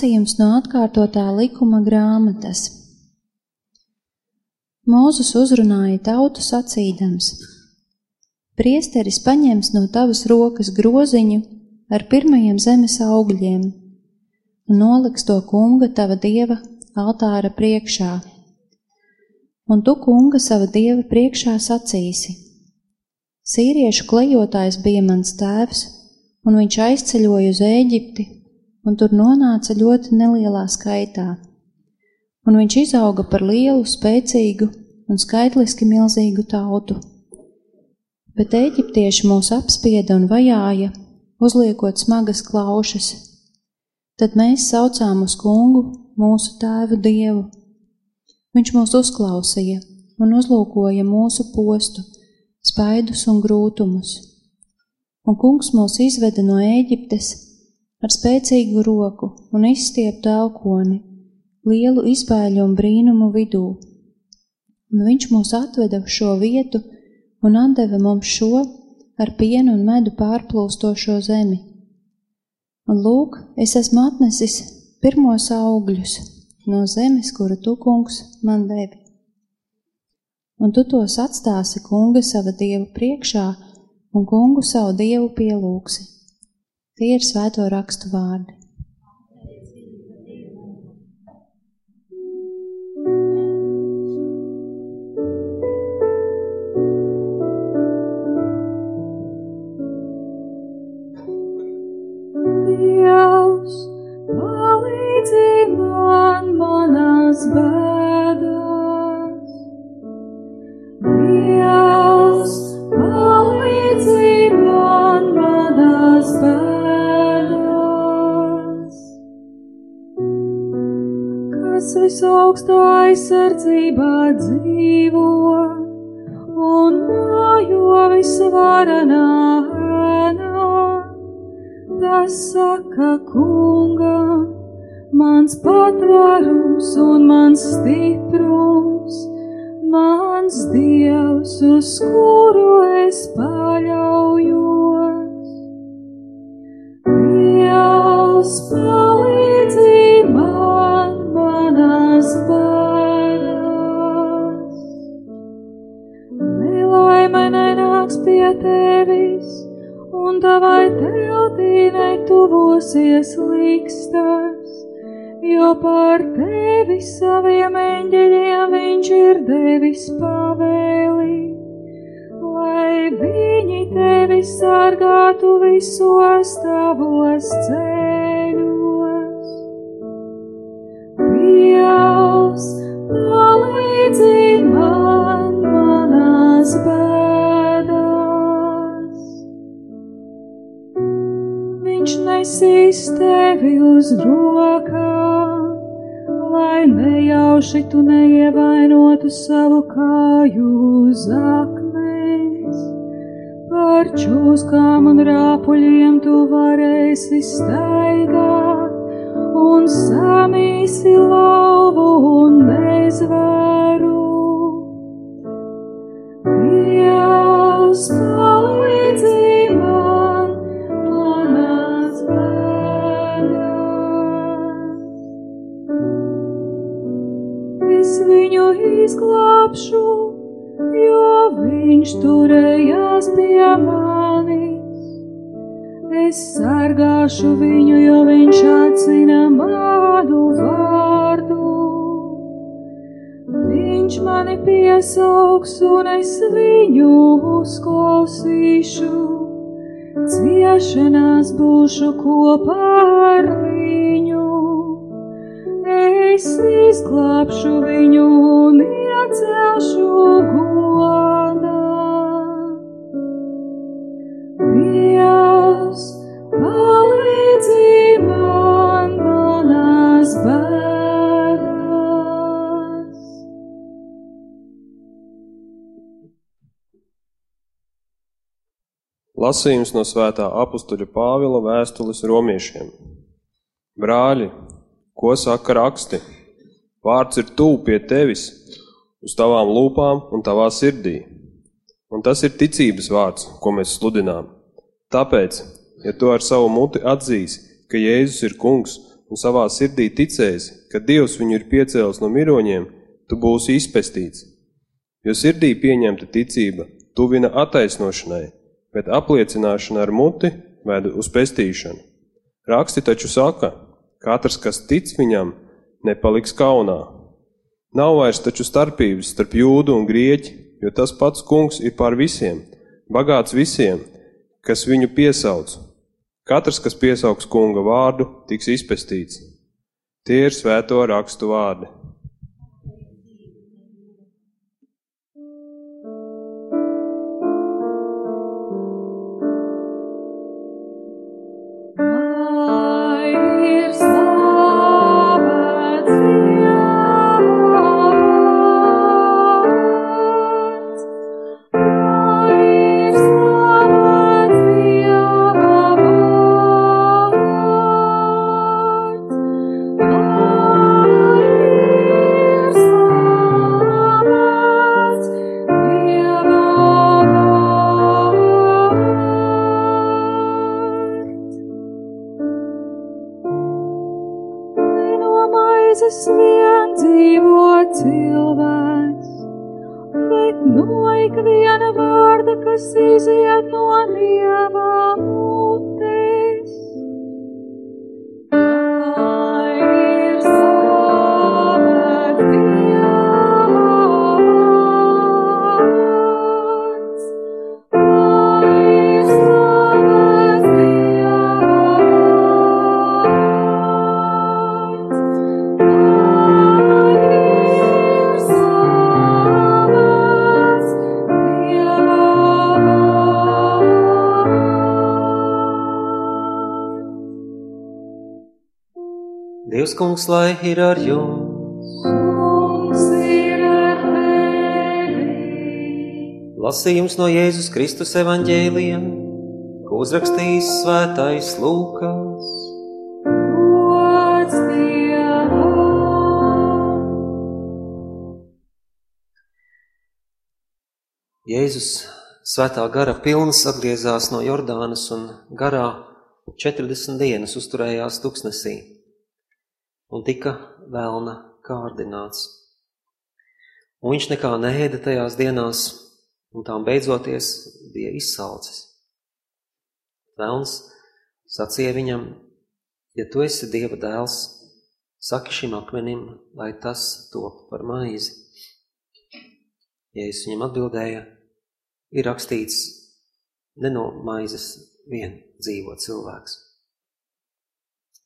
Lasījums no atkārtotā likuma grāmatas. Mūzus uzrunāja tautu sacīdams: Priesteris paņems no tavas rokas groziņu ar pirmajiem zemes augļiem un noliks to kunga tava dieva altāra priekšā. Un tu kunga sava dieva priekšā sacīsi: Sīriešu klejotājs bija mans tēvs, un viņš aizceļoja uz Ēģipti un tur nonāca ļoti nelielā skaitā. Un viņš izauga par lielu, spēcīgu un skaitliski milzīgu tautu. Bet eģiptieši mūs apspieda un vajāja, uzliekot smagas klaušas. Tad mēs saucām uz kungu, mūsu tēvu dievu. Viņš mūs uzklausīja un uzlūkoja mūsu postu, spaidus un grūtumus. Un kungs mūs izveda no Ēģiptes ar spēcīgu roku un izstieptu elkoni, lielu izbēļu un brīnumu vidū. Un viņš mūs atveda uz šo vietu un atdeva mums šo ar pienu un medu pārplūstošo zemi. Un lūk, es esmu atnesis pirmos augļus no zemes, kuru tu, kungs, man devi. Un tu tos atstāsi kunga sava dievu priekšā un kungu savu dievu pielūksi Tie ir svēto rakstu vārdi. Dievs, palīdzi man manās bēdās. Kas visaugstā aizsardzībā dzīvo un mājo visvaranā ēnā. Tas saka kungam, mans patvērums un mans stiprums, mans dievs, uz kuru es paļaujos. Dievs palīdzi tevis, un tavai teltīnai tuvosies līkstars, jo par tevi saviem eņģeļiem viņš ir devis pavēli, lai viņi tevi sargātu visos tavos ceļos. Dievs, palīdzi man manās bēdās. Nesīs tevi uz rokām, lai nejauši tu neievainotu savu kāju uz akmens. Par čūskām un rāpuļiem tu varēsi staigāt un samīsi lauvu un nezvaru. Dievs izglābšu, jo viņš turējās pie manis. Es sargāšu viņu, jo viņš atzina manu vārdu. Viņš mani piesaugs un es viņu uzklausīšu. Ciešanās būšu kopā ar viņu. Es izglābšu viņu un Lasījums no svētā apustuļa Pāvila vēstules romiešiem. Brāļi, ko saka raksti? Vārds ir tuvu pie tevis, uz tavām lūpām un tavā sirdī. Un tas ir ticības vārds, ko mēs sludinām. Tāpēc, ja tu ar savu muti atzīsi, ka Jēzus ir kungs un savā sirdī ticēsi, ka Dievs viņu ir piecēlis no miroņiem, tu būsi izpestīts. Jo sirdī pieņemta ticība tuvina attaisnošanai, bet apliecināšana ar muti ved uz pestīšanu. Raksti taču saka, katrs, kas tic viņam, nepaliks kaunā. Nav vairs taču starpības starp jūdu un grieķi, jo tas pats kungs ir pār visiem, bagāts visiem, kas viņu piesauc. Katrs, kas piesaugs kunga vārdu, tiks izpestīts. Tie ir svēto rakstu vārdi. Dievs kungs, lai ir ar jums. Ir ar. Lasījums no Jēzus Kristus evaņģēlija, ko uzrakstījis svētais Lūkas. Jēzus svētā gara pilns atgriezās no Jordānas un garā 40 dienas uzturējās tuksnesī un tika vēlna kārdināts. Un viņš nekā neēda tajās dienās, un tām beidzoties bija izsalcis. Vēlns sacīja viņam, ja tu esi Dieva dēls, saki šim akmenim, lai tas top par maizi. Jēzus viņam atbildēja, ir rakstīts, ne no maizes vien dzīvo cilvēks.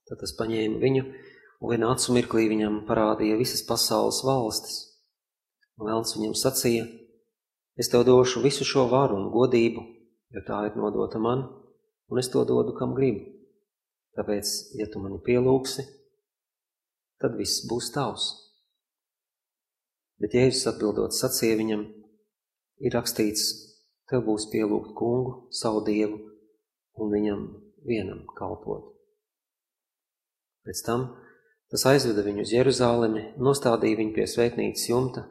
Tad tas paņēma viņu un acu mirklī viņam parādīja visas pasaules valstis. Vēlns viņam sacīja, es tev došu visu šo varu un godību, jo tā ir nodota man, un es to dodu, kam gribu. Tāpēc, ja tu mani pielūgsi, tad viss būs tavs. Bet Jēzus atbildot sacīja viņam, ir rakstīts, tev būs pielūgt kungu, savu dievu, un viņam vienam kalpot. Pēc tam tas aizveda viņu uz Jeruzālemi, nostādīja viņu pie svētnīcas jumta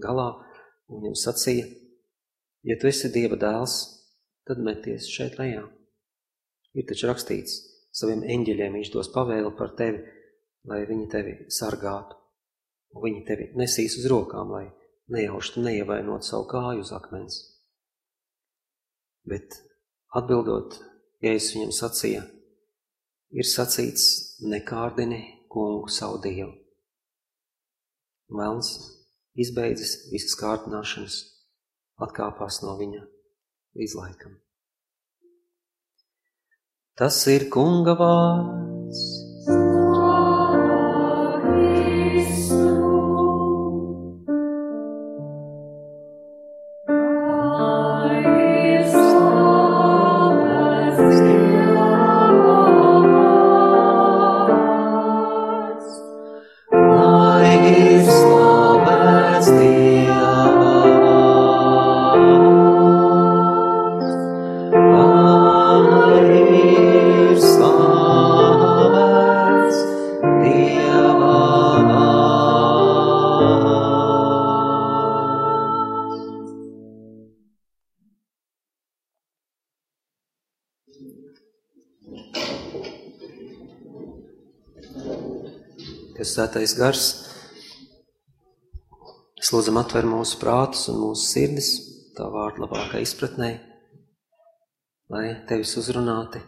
galā, viņam sacīja, ja tu esi Dieva dēls, tad meties šeit lejā. Ir taču rakstīts, saviem eņģeļiem viņš dos pavēlu par tevi, lai viņi tevi sargātu, viņi tevi nesīs uz rokām, lai nejauštu neievainot savu kāju uz akmens. Bet atbildot, Jēzus viņam sacīja, ir sacīts, nekārdini kungu savu dievu. Melns izbeidzis visas kārtināšanas, atkāpās no viņa līdz laikam. Tas ir kunga vārds. Kas sētais gars, es lūdzam atver mūsu prātus un mūsu sirdis tā vārdu labākai izpratnē, lai tevis uzrunāti,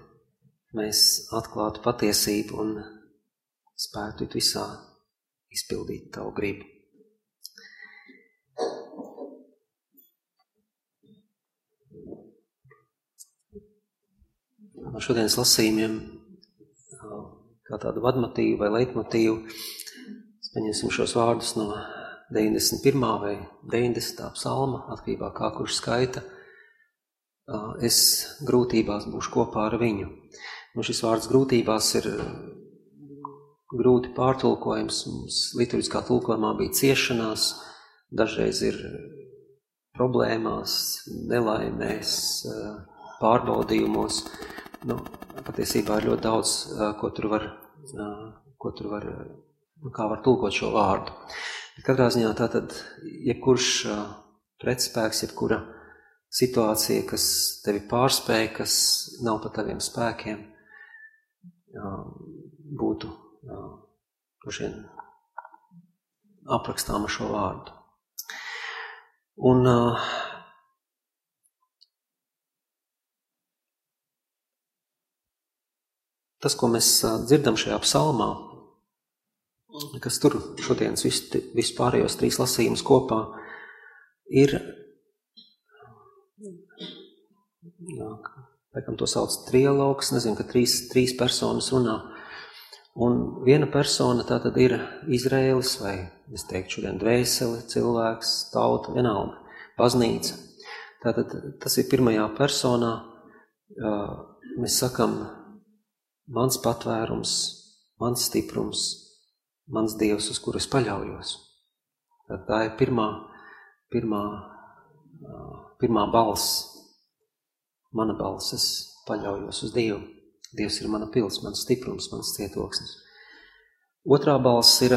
mēs atklātu patiesību un spētu visā izpildīt tavu gribu. No šodienas lasījumiem kā tādu vadmotīvu vai leitmotīvu. Paņemsim šos vārdus no 91. vai 90. psalma, atkarībā kā kurš skaita. Es grūtībās būšu kopā ar viņu. Nu, šis vārds grūtībās ir grūti pārtulkojams. Mums liturgiskā tulkojumā bija ciešanās, dažreiz ir problēmās, nelaimēs, pārbaudījumos. Nu, patiesībā ir ļoti daudz, ko tur var ko tur var, kā var tulkot šo vārdu. Katrā ziņā tātad, jebkurš pretspēks, jebkura situācija, kas tevi pārspēja, kas nav pa taviem spēkiem, būtu droši vien aprakstāma šo vārdu. Un uh, tas, ko mēs dzirdam šajā psalmā, kas tur šodienas vis, vispārējos trīs lasījumus kopā, ir, jā, laikam to sauc trialogs, nezinu, ka trīs, trīs personas runā, un viena persona tā tad ir Izraēlis, vai es teiktu šodien dvēseli, cilvēks, tauta, vienalga, baznīca. Tātad tas ir pirmajā personā, mēs sakam, mans patvērums, mans stiprums, mans dievs, uz kuru es paļaujos. Tad tā ir pirmā, pirmā, pirmā balss, mana balss, es paļaujos uz Dievu. Dievs ir mana pils, mans stiprums, mans cietoksnis. Otrā balss ir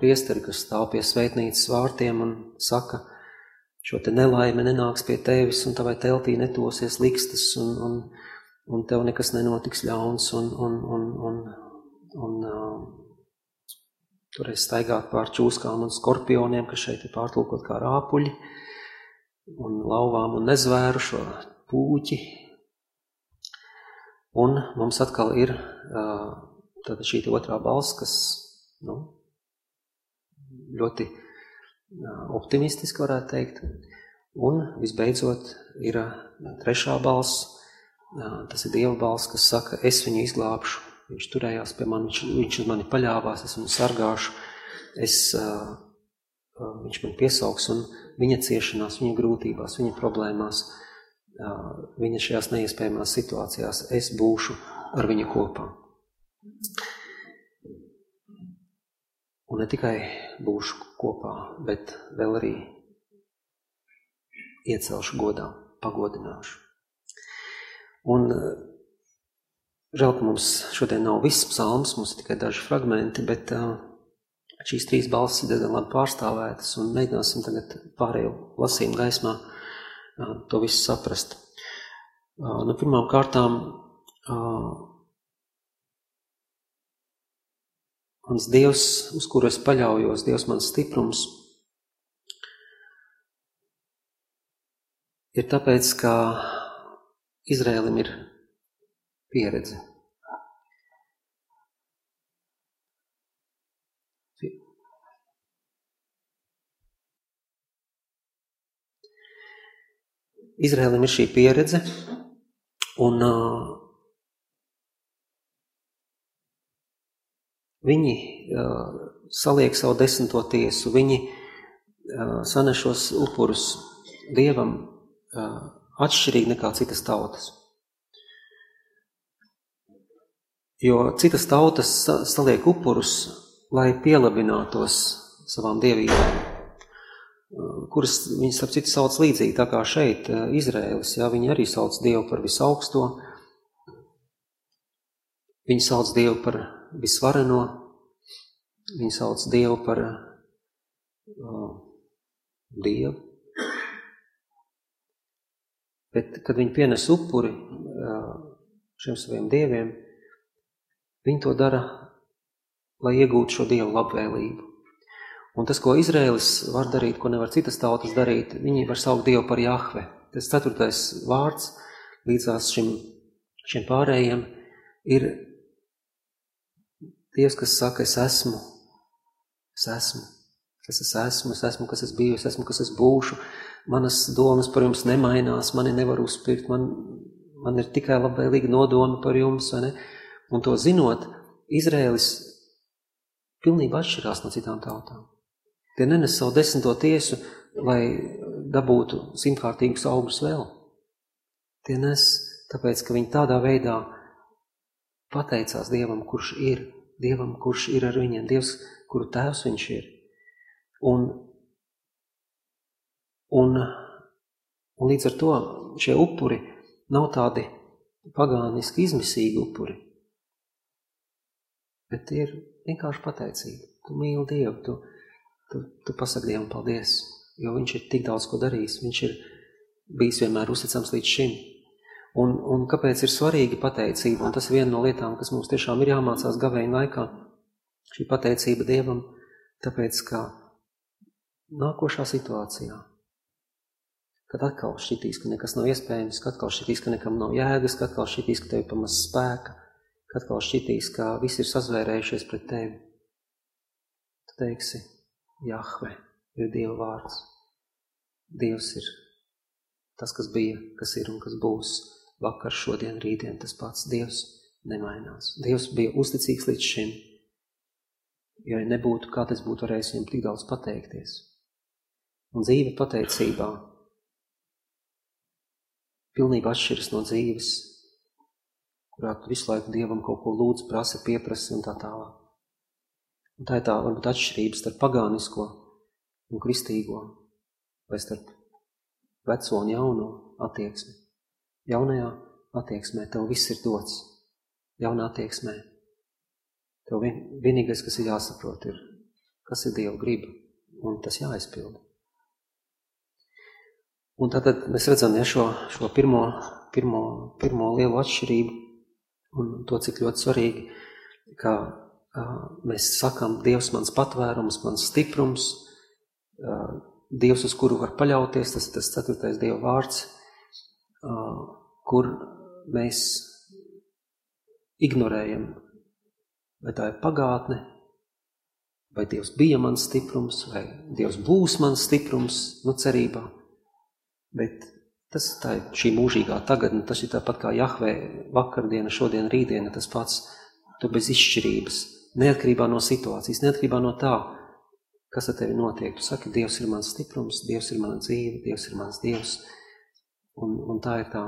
priesteri, kas stāv pie svētnīcas vārtiem un saka, šo te nelaime nenāks pie tevis un tavai teltī netosies likstas un, un, un tev nekas nenotiks ļauns, un, un, un, un, un uh, toreiz staigāt pār čūskām un skorpioniem, kas šeit ir pārtulkot kā rāpuļi, un lauvām un nezvēru šo pūķi. Un mums atkal ir tāda šī otrā balss, kas nu, ļoti optimistiski varētu teikt. Un visbeidzot ir trešā balss, tas ir Dieva balss, kas saka, es viņu izglābšu. Viņš turējās pie mani, viņš, viņš uz mani paļāvās, es viņu sargāšu, es, uh, viņš man piesauks un viņa ciešanās, viņa grūtībās, viņa problēmās, uh, viņa šajās neiespējamās situācijās, es būšu ar viņu kopā. Un ne tikai būšu kopā, bet vēl arī iecelšu godā, pagodināšu. Un eh, žēl, ka mums šodien nav viss psalms, mums ir tikai daži fragmenti, bet uh, šīs trīs balsis ir diezgan labi pārstāvētas un mēģināsim tagad pārējo lasījumu gaismā uh, to visu saprast. Uh, nu, pirmām kārtām mans Dievs, uz kuru es paļaujos, Dievs mans stiprums, ir tāpēc, ka Izrēlim ir pieredze. Izrēlim ir šī pieredze, un uh, viņi uh, saliek savu desmito tiesu, viņi uh, sanešos upurus Dievam, uh, atšķirīgi nekā citas tautas. Jo citas tautas saliek upurus, lai pielabinātos savām dievībām, kuras viņas ap citu sauc līdzīgi, tā kā šeit Izrēlis, jā, viņi arī sauc Dievu par visaugsto, viņi sauc Dievu par visvareno, viņi sauc Dievu par uh, Dievu, Bet, kad viņi pienes upuri šiem saviem dieviem, viņi to dara lai iegūtu šo Dievu labvēlību. Un tas, ko Izraēlis var darīt, ko nevar citas tautas darīt, viņi var saukt Dievu par Jahve. Tas ceturtais vārds līdzās šim, šiem pārējiem ir Dievs, kas saka, es esmu, es esmu, kas es esmu, es esmu, kas es biju, es esmu, kas es būšu, manas domas par jums nemainās, mani nevar uzpirkt, man, man ir tikai labvēlīga nodoma par jums, vai ne? Un to zinot, Izraēlis pilnībā atšķirās no citām tautām. Tie nenes savu desmito tiesu, lai dabūtu simtkārtīgus augļus vēl. Tie nes tāpēc, ka viņi tādā veidā pateicās Dievam, kurš ir, Dievam, kurš ir ar viņiem, Dievs, kuru tēvs viņš ir. Un, un, un līdz ar to šie upuri nav tādi pagāniski izmisīgi upuri, bet ir vienkārši pateicība. Tu mīli Dievu, tu, tu, tu pasaki Dievam paldies, jo viņš ir tik daudz ko darījis, viņš ir bijis vienmēr uzticams līdz šim. Un, un kāpēc ir svarīgi pateicība, un tas ir viena no lietām, kas mums tiešām ir jāmācās gavēņa laikā, šī pateicība Dievam, tāpēc, ka nākošā situācijā, kad atkal šķitīs, ka nekas nav iespējams, kad atkal šķitīs, ka nekam nav jēgas, kad atkal šķitīs, ka tev ir pamaz spēka, atkal šķitīs, ka viss ir sazvērējušies pret tevi, tu teiksi, Jahve ir Dieva vārds. Dievs ir tas, kas bija, kas ir un kas būs vakar, šodien, rītdien, tas pats Dievs nemainās. Dievs bija uzticīgs līdz šim, jo ja nebūtu, kā tas būtu varējis viņam tik daudz pateikties. Un dzīve pateicībā pilnībā atšķiras no dzīves, kurā tu visu laiku Dievam kaut ko lūdz, prasa, pieprasa un tā tālāk. Un tā ir tā varbūt atšķirības starp pagānisko un kristīgo, vai starp veco un jauno attieksmi. Jaunajā attieksmē tev viss ir dots. Jaunā attieksmē tev vien, vienīgais, kas ir jāsaprot, ir, kas ir Dieva griba, un tas jāizpilda. Un tātad mēs redzam ja, šo, šo pirmo, pirmo, pirmo lielu atšķirību un to, cik ļoti svarīgi, uh, mēs sakam, Dievs mans patvērums, mans stiprums, Dievs, uz kuru var paļauties, tas ir tas ceturtais Dieva vārds, kur mēs ignorējam, vai tā ir pagātne, vai Dievs bija mans stiprums, vai Dievs būs mans stiprums, nu cerībā. Bet tas tā ir šī mūžīgā tagadne, tas ir tāpat kā Jahvē vakardiena, šodien, rītdiena, tas pats, tu bez izšķirības, neatkarībā no situācijas, neatkarībā no tā, kas ar tevi notiek. Tu saki, Dievs ir mans stiprums, Dievs ir mana dzīve, Dievs ir mans Dievs. Un, un tā ir tā,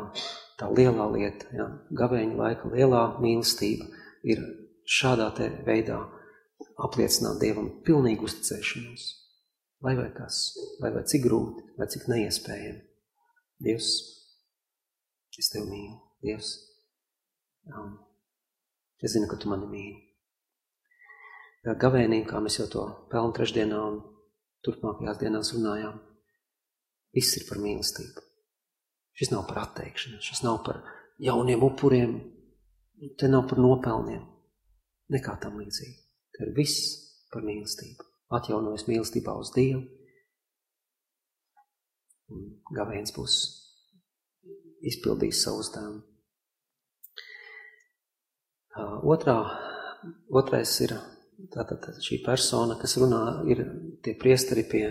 tā lielā lieta, ja? gavēņa laika lielā mīlestība ir šādā te veidā apliecināt Dievam pilnīgu uzticēšanos. Lai vai kas, lai vai cik grūti, vai cik neiespējami. Dievs, es tevi mīlu. Dievs, um, es zinu, ka tu mani mīli. Gavēnī, kā mēs jau to pelnu trešdienā un turpmākajās dienās runājām, viss ir par mīlestību. Šis nav par atteikšanu, šis nav par jauniem upuriem, te nav par nopelniem, nekā tam līdzīgi. Te ir viss par mīlestību. Atjaunojas mīlestībā uz Dievu, un gavēns būs izpildījis savu uzdevumu. Otrā, otrais ir tātad šī persona, kas runā, ir tie priesteri pie,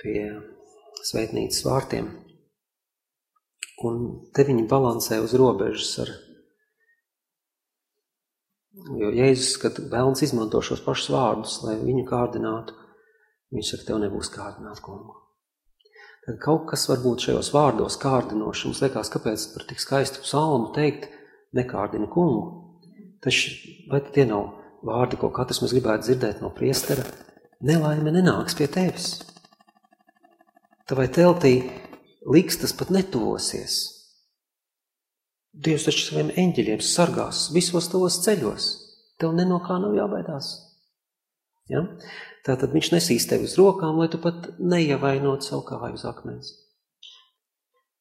pie svētnīcas vārtiem. Un te viņi balansē uz robežas ar, jo Jēzus, kad vēlns izmanto šos pašus vārdus, lai viņu kārdinātu, viņš saka, tev nebūs kārdināt kungu. Kaut kas varbūt šajos vārdos kārdinoši. Mums liekas, kāpēc par tik skaistu psalmu teikt nekārdina kungu. Taču vai tie nav vārdi, ko katrs mēs gribētu dzirdēt no priestera? Nelaime nenāks pie tevis. Tavai teltī likstas pat netuvosies. Dievs taču saviem eņģeļiem sargās visos tavos ceļos. Tev nenokā kā nav jābaidās. Ja? Tātad viņš nesīs tevi uz rokām, lai tu pat neievainot savu kāju uz akmens.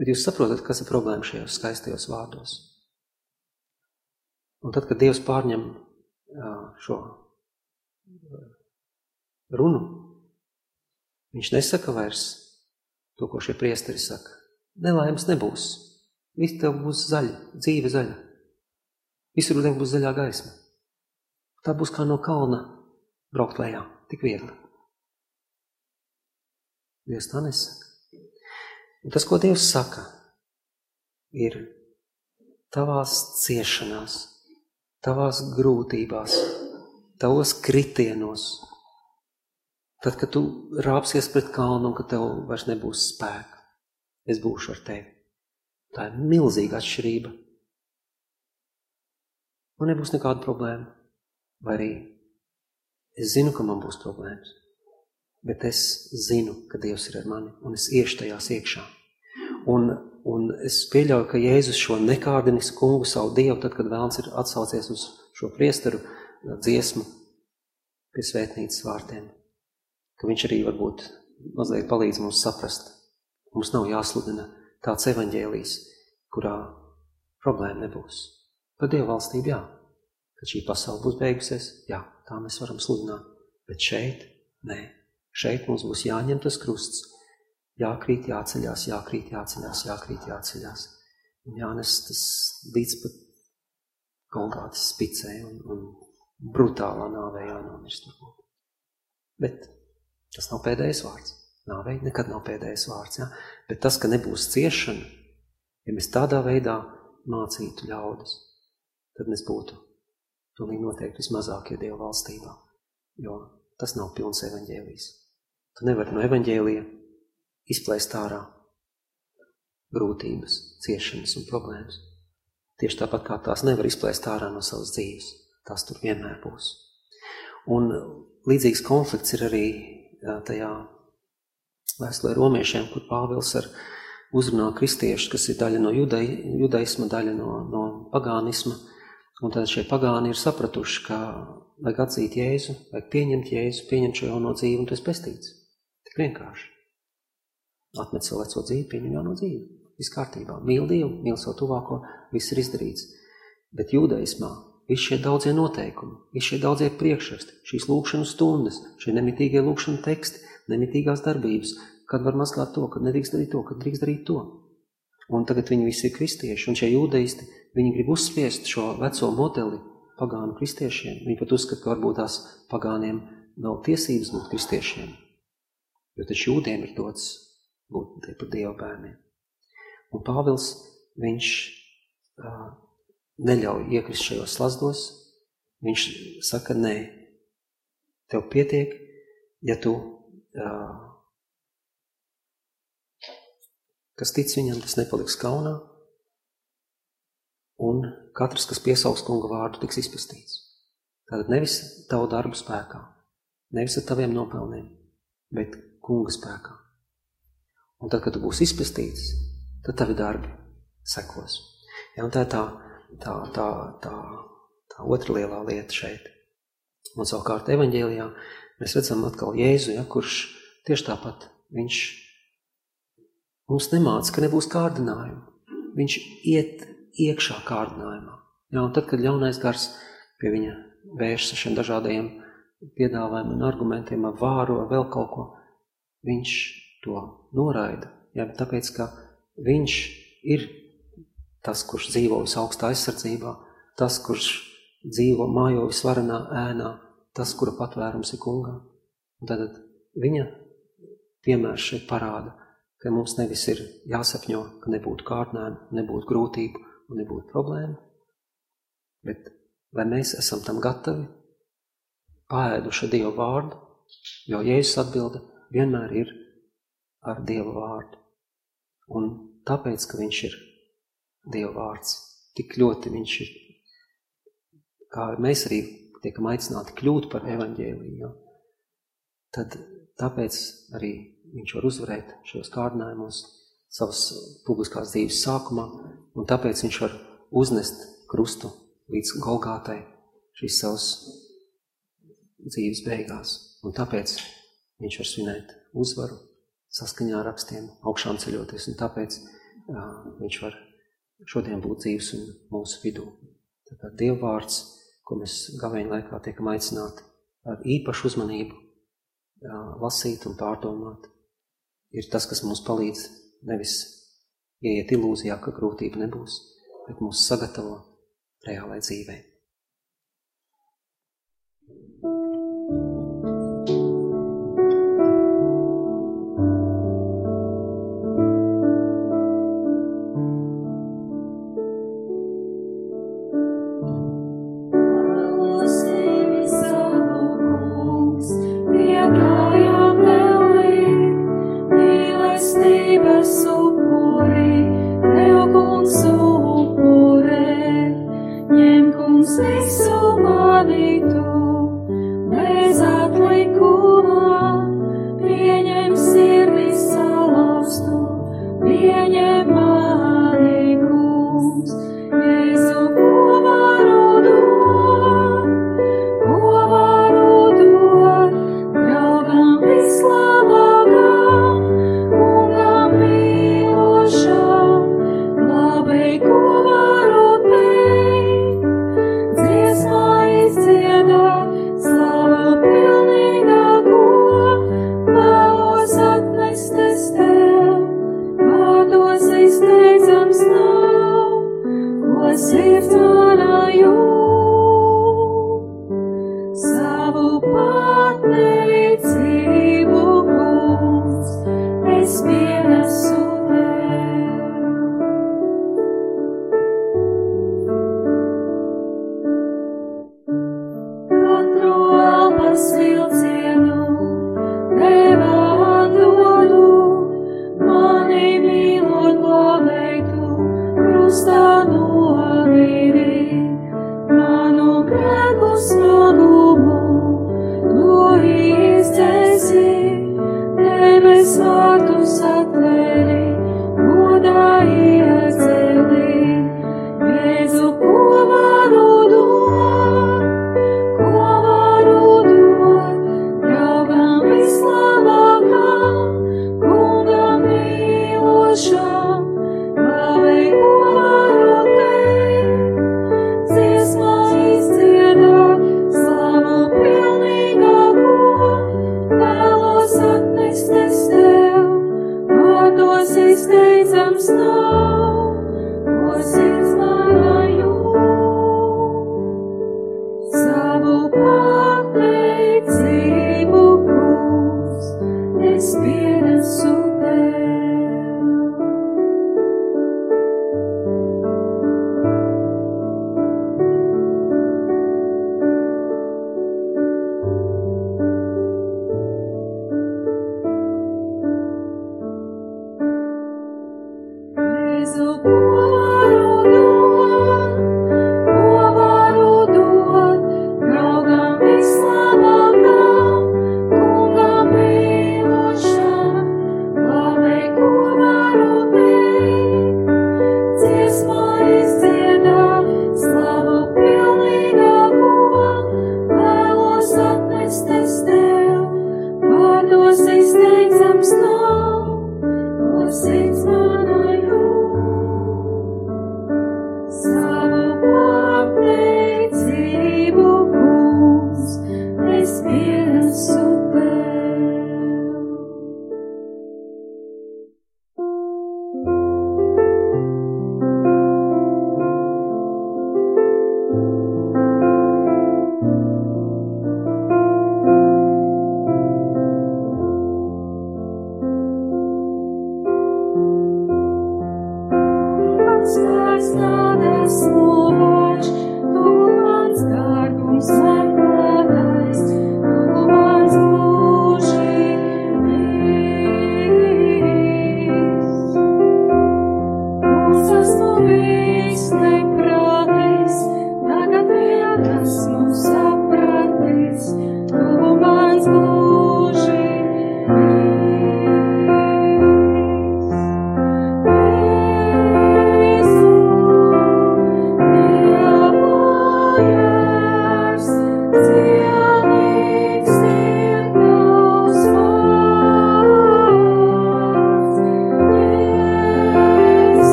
Bet jūs saprotat, kas ir problēma šajos skaistajos vārdos. Un tad, kad Dievs pārņem šo runu, viņš nesaka vairs to, ko šie priesteri saka. Nelaimes nebūs. Viss tev būs zaļa, dzīve zaļa. Visur ūdeni būs zaļā gaisma. Tā būs kā no kalna braukt lejā, tik viegli. Dievs tā nesaka. Un tas, ko Dievs saka, ir tavās ciešanās, tavās grūtībās, tavos kritienos, tad, kad tu rāpsies pret kalnu un ka tev vairs nebūs spēka, es būšu ar tevi. Tā ir milzīga atšķirība. Man nebūs nekāda problēma. Vai arī es zinu, ka man būs problēmas. Bet es zinu, ka Dievs ir ar mani un es iešu tajās iekšā. Un, un es pieļauju, ka Jēzus šo nekārdinis kungu savu Dievu, tad, kad vēlns ir atsaucies uz šo priesteru dziesmu pie svētnīcas vārtiem, ka viņš arī varbūt mazliet palīdz mums saprast. Mums nav jāsludina tāds evaņģēlijs, kurā problēma nebūs. Par Dievu valstību jā. Kad šī pasaule būs beigusies, jā, tā mēs varam sludināt. Bet šeit, nē, šeit mums būs jāņem tas krusts. Jākrīt, jāceļās, jākrīt, jāceļās, jākrīt, jāceļās. Un jānes tas līdz pat Golgātas spicē un, un brutālā nāvē jānomirst. Bet tas nav pēdējais vārds. Nāvei nekad nav pēdējais vārds. Ja? Bet tas, ka nebūs ciešana, ja mēs tādā veidā mācītu ļaudis, tad mēs būtu pilnīgi noteikti vismazākie Dieva valstībā, jo tas nav pilns evaņģēlijs. Tu nevari no evaņģēlija izplēst ārā grūtības, ciešanas un problēmas. Tieši tāpat kā tās nevar izplēst ārā no savas dzīves, tās tur vienmēr būs. Un līdzīgs konflikts ir arī tajā vēstulē romiešiem, kur Pāvils ar uzrunā kristiešus, kas ir daļa no judai, judaisma, daļa no, no pagānisma. Un tad šie pagāni ir sapratuši, ka vajag atzīt Jēzu, vajag pieņemt Jēzu, pieņemt šo jauno dzīvi, un tas pestīts. Tik vienkārši. Atmet savu veco dzīvi, pieņem jauno dzīvi. Viss kārtībā. Mīl Dievu, mīl savu tuvāko, viss ir izdarīts. Bet judaismā visi šie daudzie noteikumi, visi šie daudzie priekšraksti, šīs lūkšanu stundas, šie nemitīgie lūkšanu teksti, nemitīgās darbības, kad var mazgāt to, kad nedrīkst darīt to, kad drīkst darīt to. Un tagad viņi visi ir kristieši, un šie jūdeisti, viņi grib uzspiest šo veco modeli pagānu kristiešiem. Viņi pat uzskata, ka varbūt tās pagāniem nav tiesības būt kristiešiem, jo taču jūdiem ir dots būt tie par Dieva bērniem. Un Pāvils, viņš uh, neļauj iekrist šajos slazdos, viņš saka, nē, tev pietiek, ja tu uh, kas tic viņam, tas nepaliks kaunā, un katrs, kas piesaugs kunga vārdu, tiks izpestīts. Tātad nevis tavu darbu spēkā, nevis ar taviem nopelniem, bet kunga spēkā. Un tad, kad tu būsi izpestīts, tad tavi darbi sekos. Ja, tā ir tā, tā, tā, tā, tā otra lielā lieta šeit. Un savukārt evaņģēlijā mēs redzam atkal Jēzu, ja, kurš tieši tāpat viņš Mums nemāca, ka nebūs kārdinājumu. Viņš iet iekšā kārdinājumā. Jā, tad, kad ļaunais gars pie viņa vēršas ar šiem dažādajiem piedāvājumiem un argumentiem, ar vāru, ar vēl kaut ko, viņš to noraida. Jā, tāpēc, ka viņš ir tas, kurš dzīvo visaugstā aizsardzībā, tas, kurš dzīvo mājo visvarenā ēnā, tas, kura patvērums ir kungā. Un tad viņa piemērs šeit parāda, ka mums nevis ir jāsapņo, ka nebūtu kārtnēm, nebūtu grūtību un nebūtu problēmu, bet vai mēs esam tam gatavi, pāēduši Dievu vārdu, jo Jēzus atbilda vienmēr ir ar Dievu vārdu. Un tāpēc, ka viņš ir Dieva vārds, tik ļoti viņš ir, kā mēs arī tiekam aicināti kļūt par evaņģēliju, tad tāpēc arī viņš var uzvarēt šajos kārdinājumos savas uh, publiskās dzīves sākumā, un tāpēc viņš var uznest krustu līdz Golgātai šīs savas dzīves beigās. Un tāpēc viņš var svinēt uzvaru saskaņā ar rakstiem, augšām ceļoties, un tāpēc uh, viņš var šodien būt dzīves un mūsu vidū. Tātad Dievvārds, ko mēs gavēņa laikā tiekam aicināti ar īpašu uzmanību uh, lasīt un pārdomāt, ir tas, kas mums palīdz nevis ieiet ilūzijā, ka grūtība nebūs, bet mūs sagatavo reālai dzīvei. thank you visu mani tu, bez atlikumā, pieņem sirdis salaustu, pieņem. pesado satélite.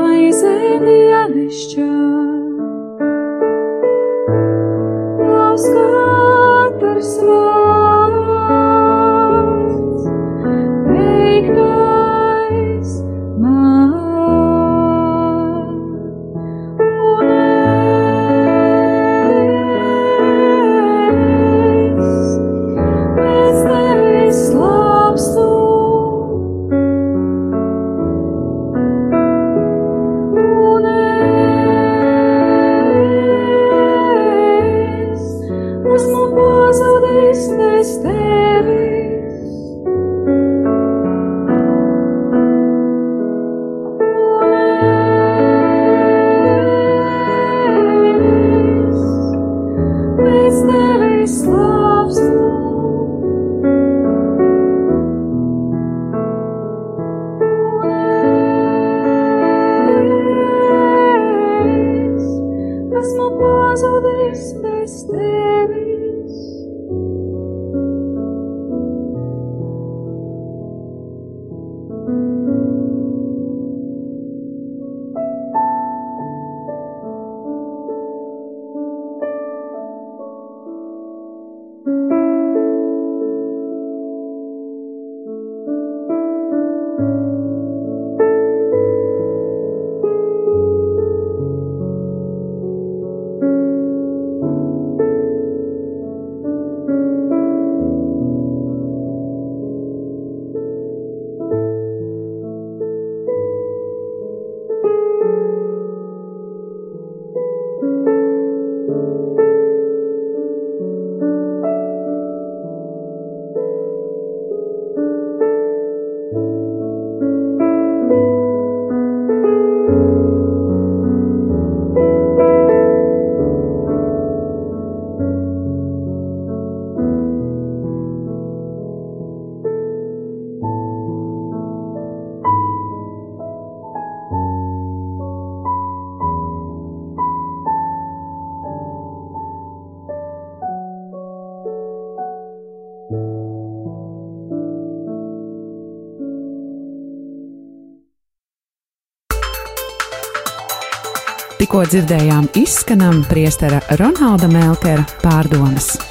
Šī maize dievišķā, tavs katrs ko dzirdējām, izskanam priestera Ronalda Melkera pārdomas.